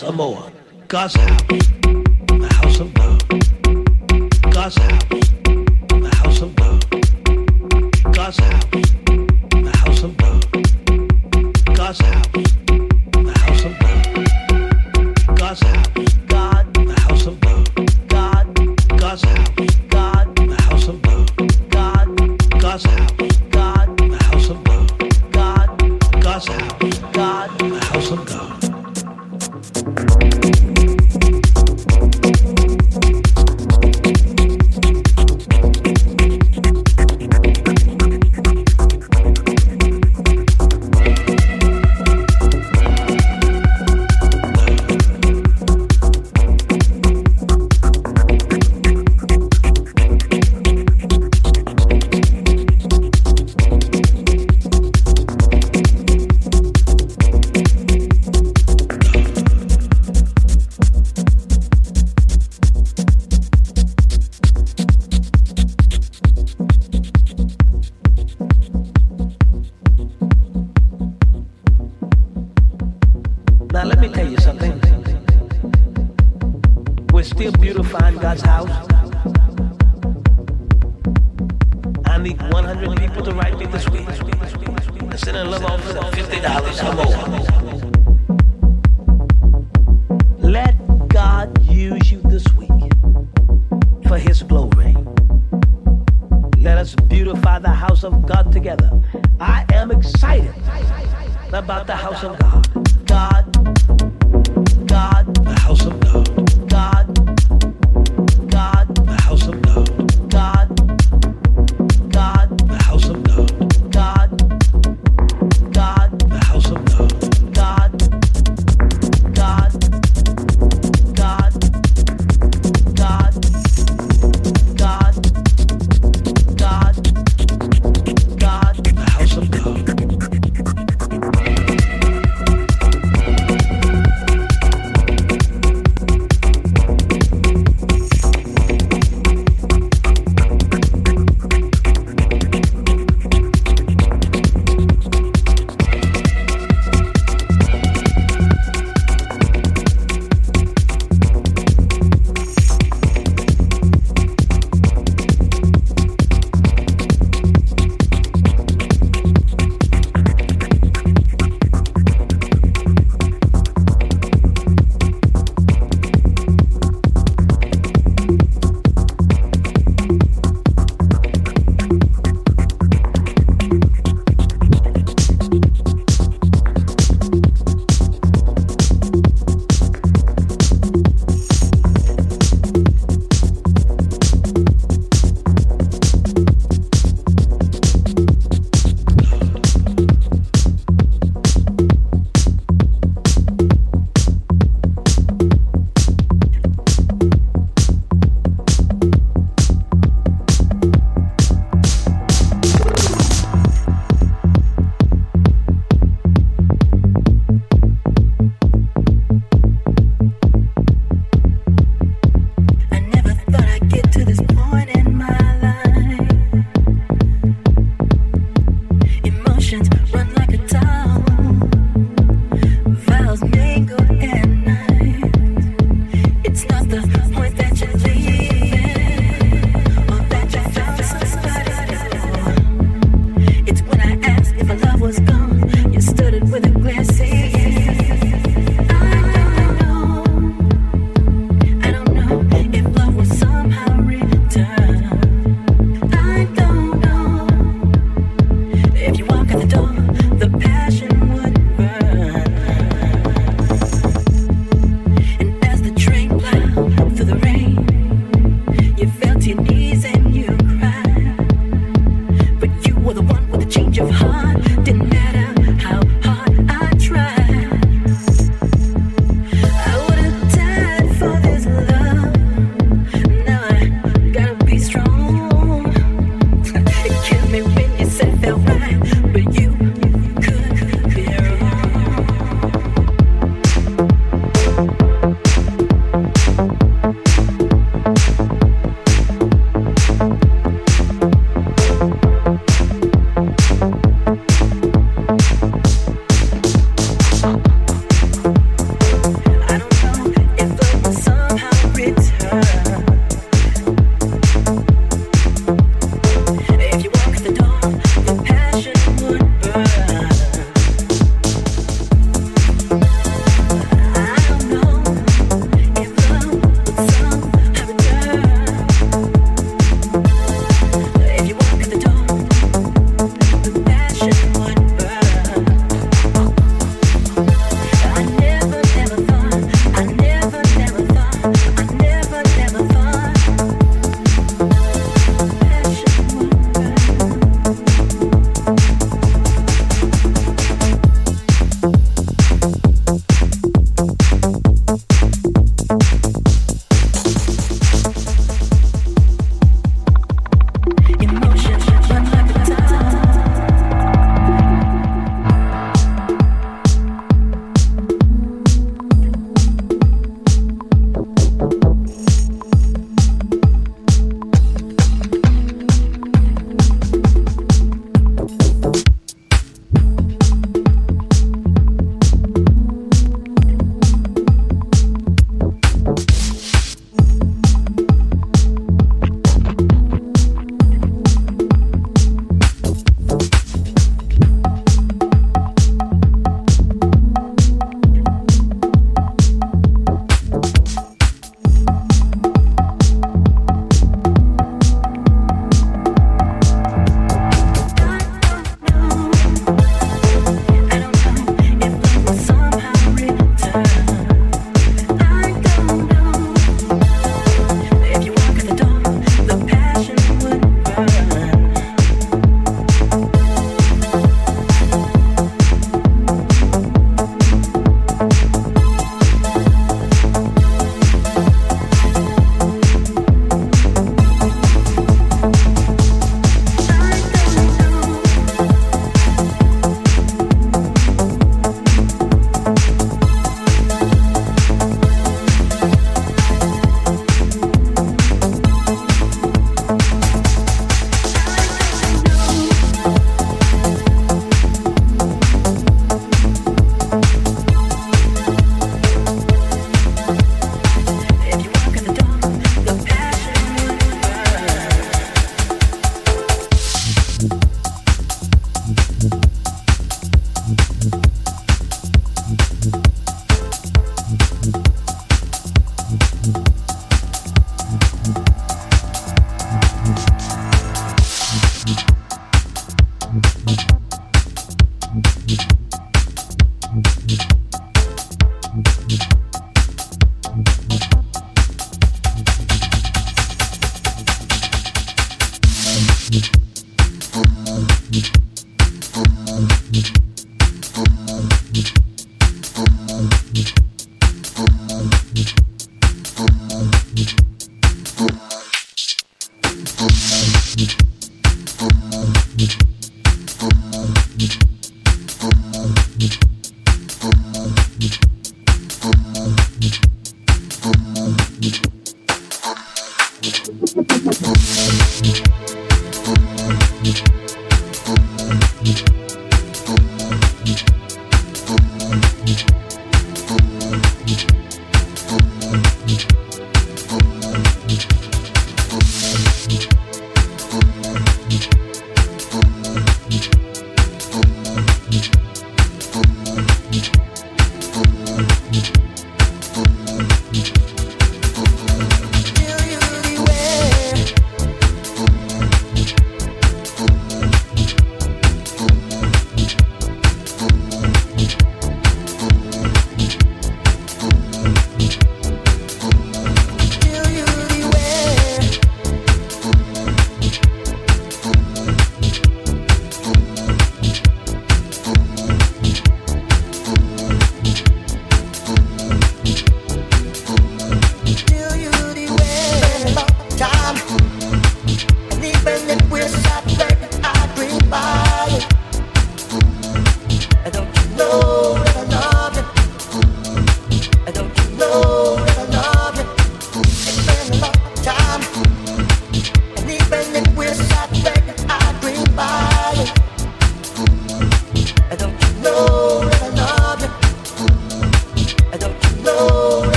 Fifty dollars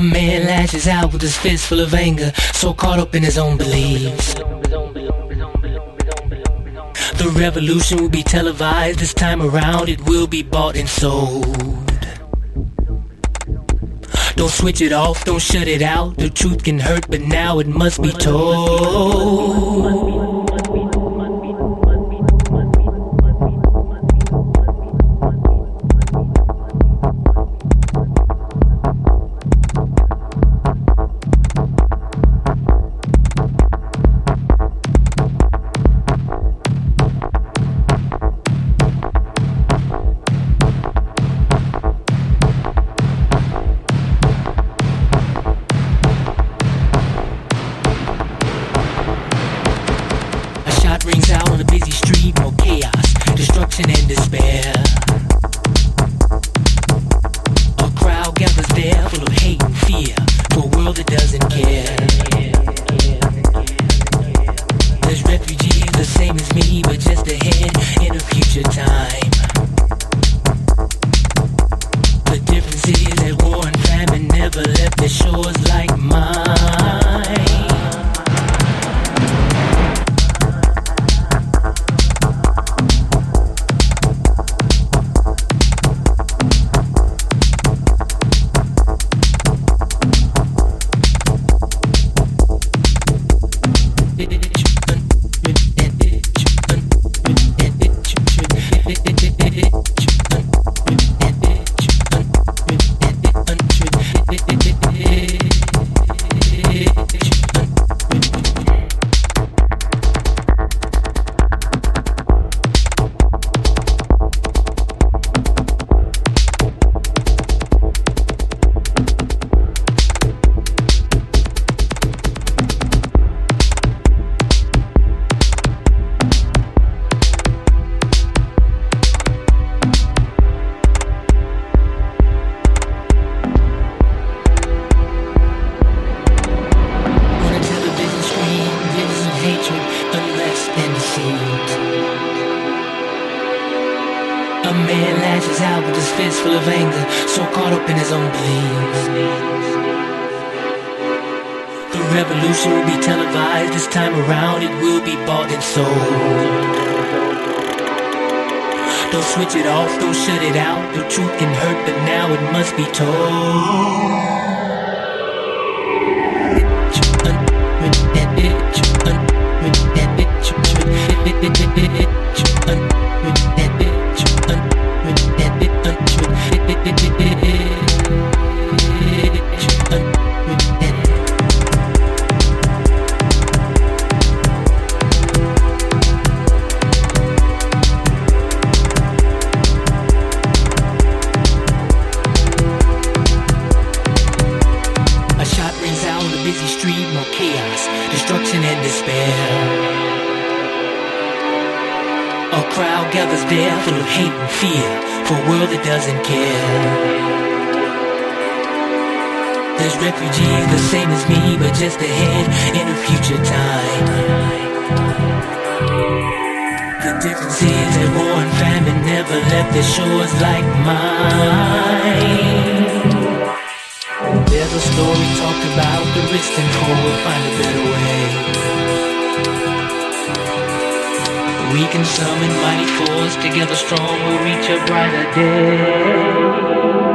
A man lashes out with his fist full of anger, so caught up in his own beliefs. The revolution will be televised this time around, it will be bought and sold. Don't switch it off, don't shut it out. The truth can hurt, but now it must be told. switch it off, don't shut it out. The truth can hurt, but now it must be told. feel for a world that doesn't care. There's refugees the same as me, but just ahead in a future time. The difference is that war and famine never left their shores like mine. There's a story talked about the rich and poor will find a better way. We can summon mighty force, together strong we'll reach a brighter day.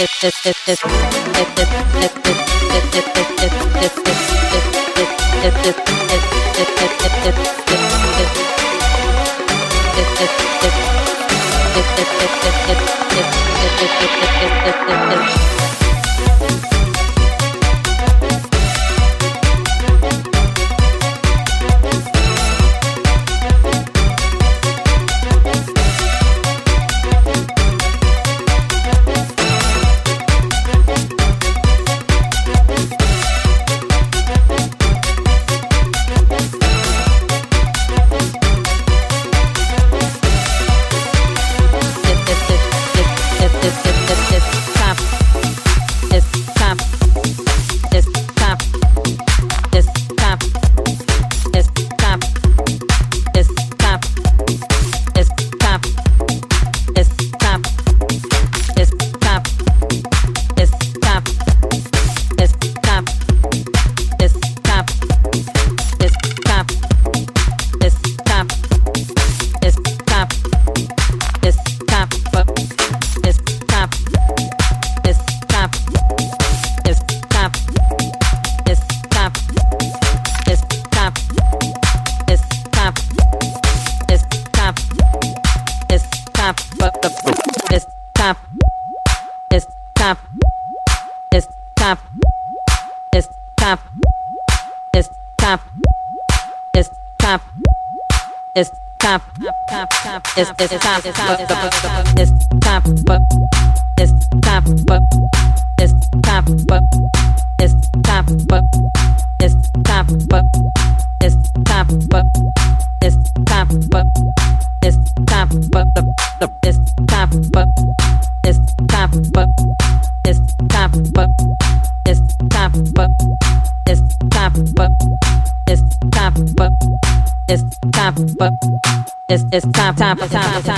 it, it, it, it, it. It's time it's time it's time it's time but it's time but it's time but it's time but it's time but it's time but it's time but it's time but it's time but it's time but it's time but it's time but it's time but it's time but it's time but it's it's time time time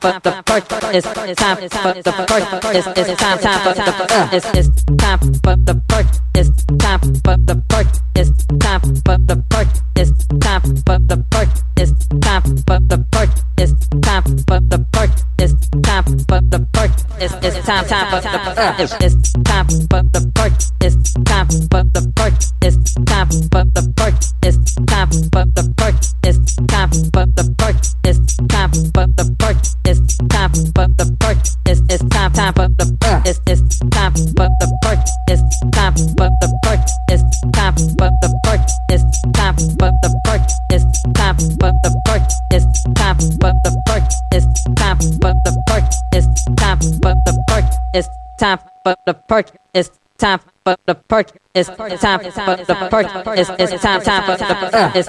for the perk. It's, time for the perk. It's, time for the perk. It's, time for the perk. It's time for the perk. It's time for the perk. It's time the It's it's time time for the perk. It's it's time for the perk. It's time for the perk. It's time for the perk. It's time for the perk. It's time for the perk. It's time for the perk. It's time for the perk. It's it's time time for the perk. It's it's time for the perk. It's time for the perk. It's time for the perk. It's time for the perk. It's time for the perk. It's time for the perk. It's time for the perk. It's time for the perk. It's time for the perk. It's time for the perk. It's time for the perk. It's it's time time for the perk. Is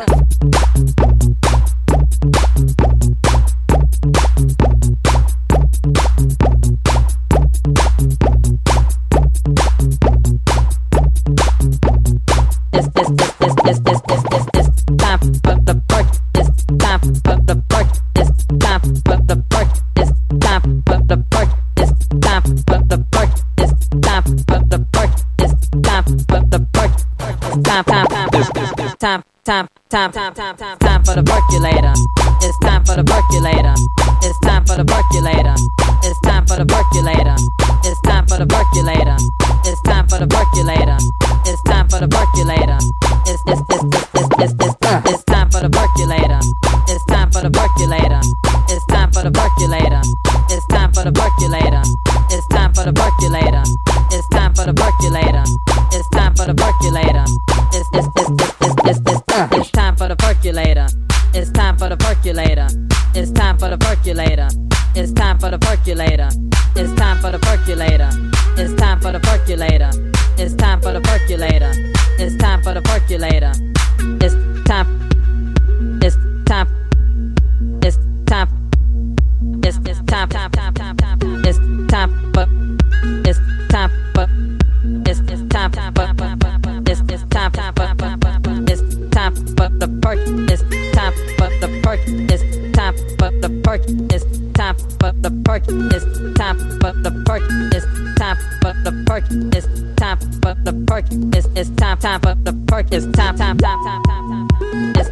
this this it's this this is this it's time, for the perk. It's time, time, time, time, time, time time, time, time, time, time for the percolator. It's time for the percolator. It's time for the percolator. It's time for the percolator. It's time for the percolator. It's time for the percolator. It's time for the percolator. It's it's it's it's it's it's it's time for the percolator. percolator. It's time for the percolator. It's time for the percolator. It's time for the percolator. It's time for the percolator. It's time for the percolator. It's time for the percolator. park. It's time for the park. It's time for the park. It's time for the park. It's time for the park. It's time for the park. It's it's time time for the park. It's time time time time time time. It's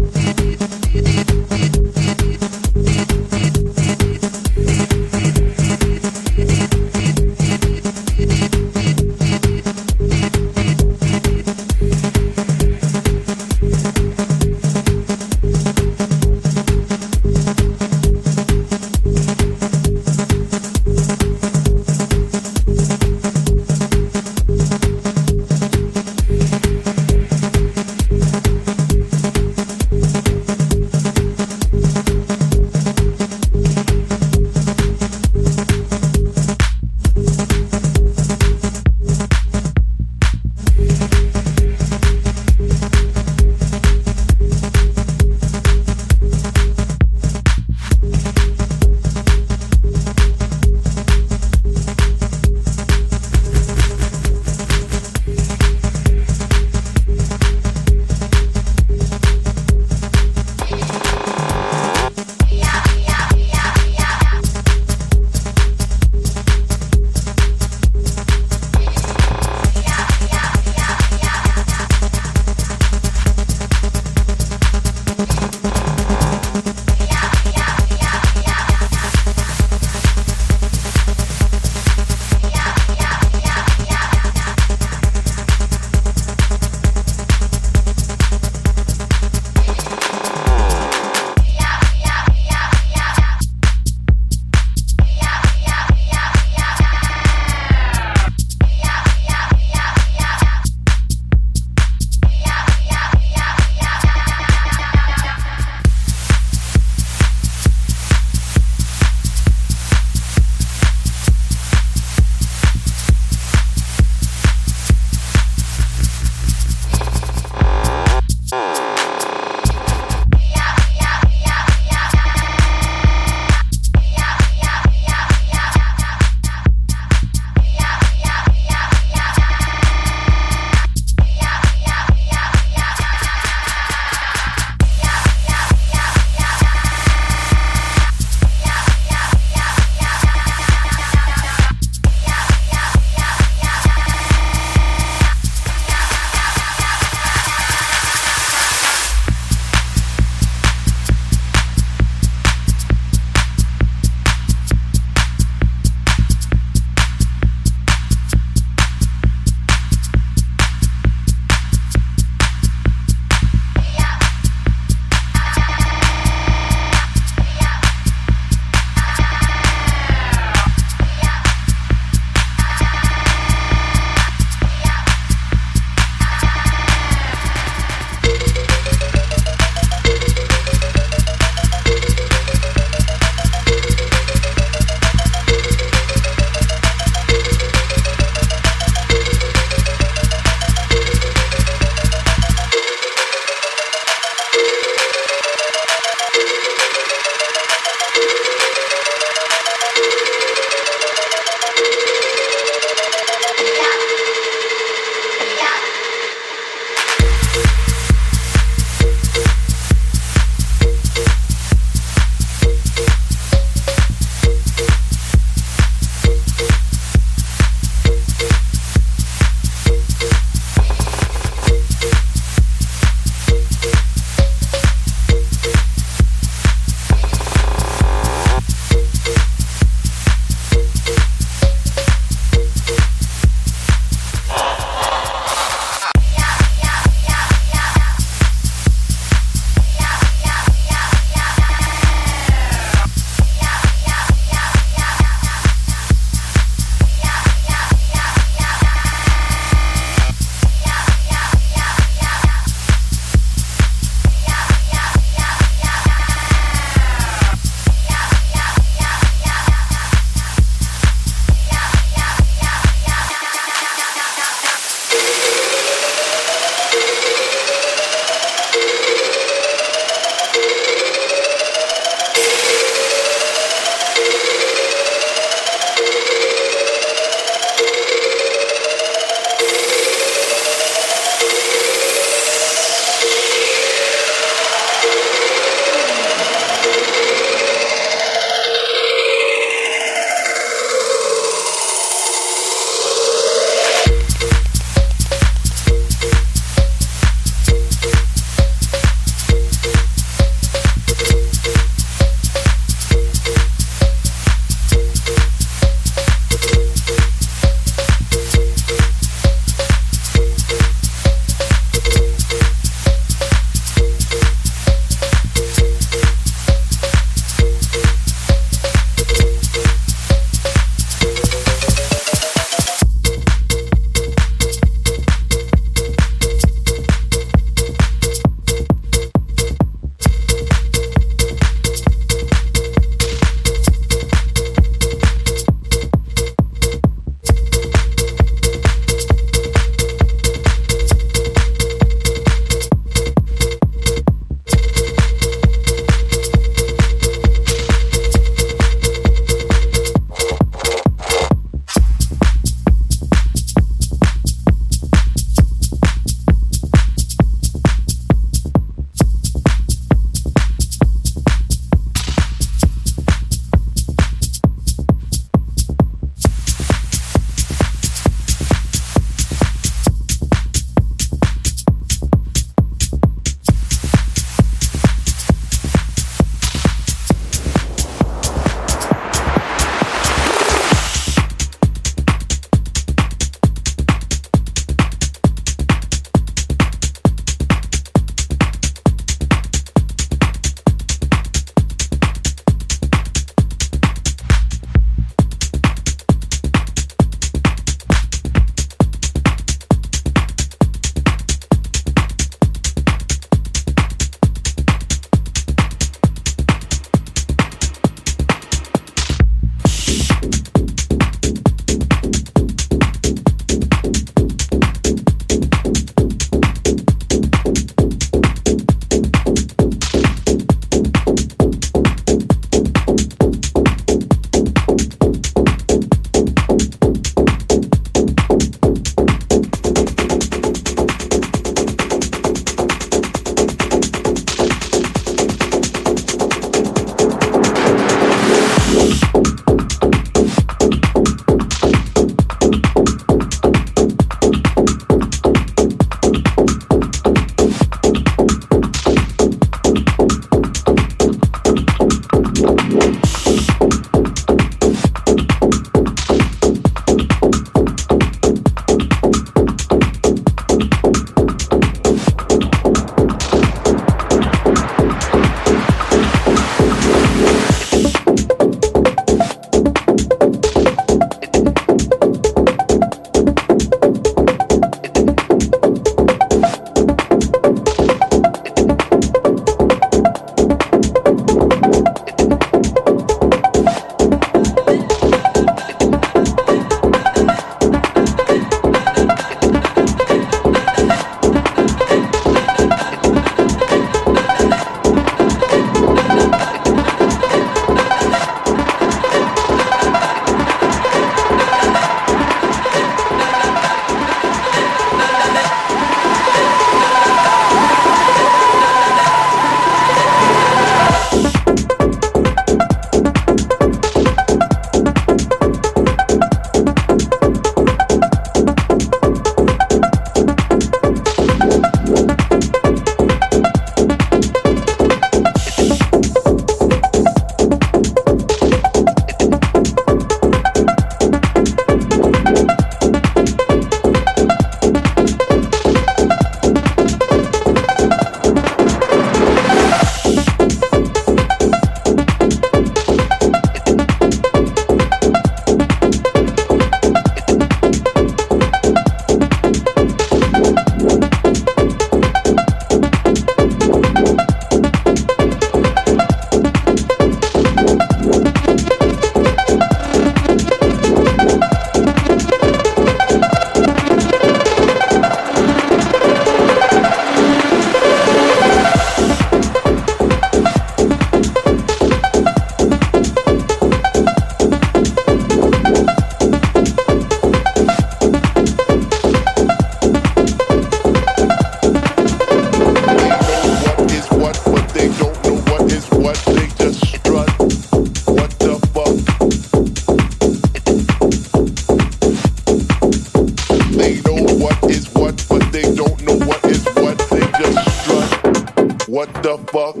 the fuck?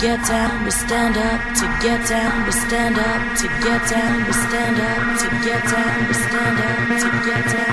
get down, we stand up, to get down, we stand up, to get down, we stand up, to get down, we stand up, to get down.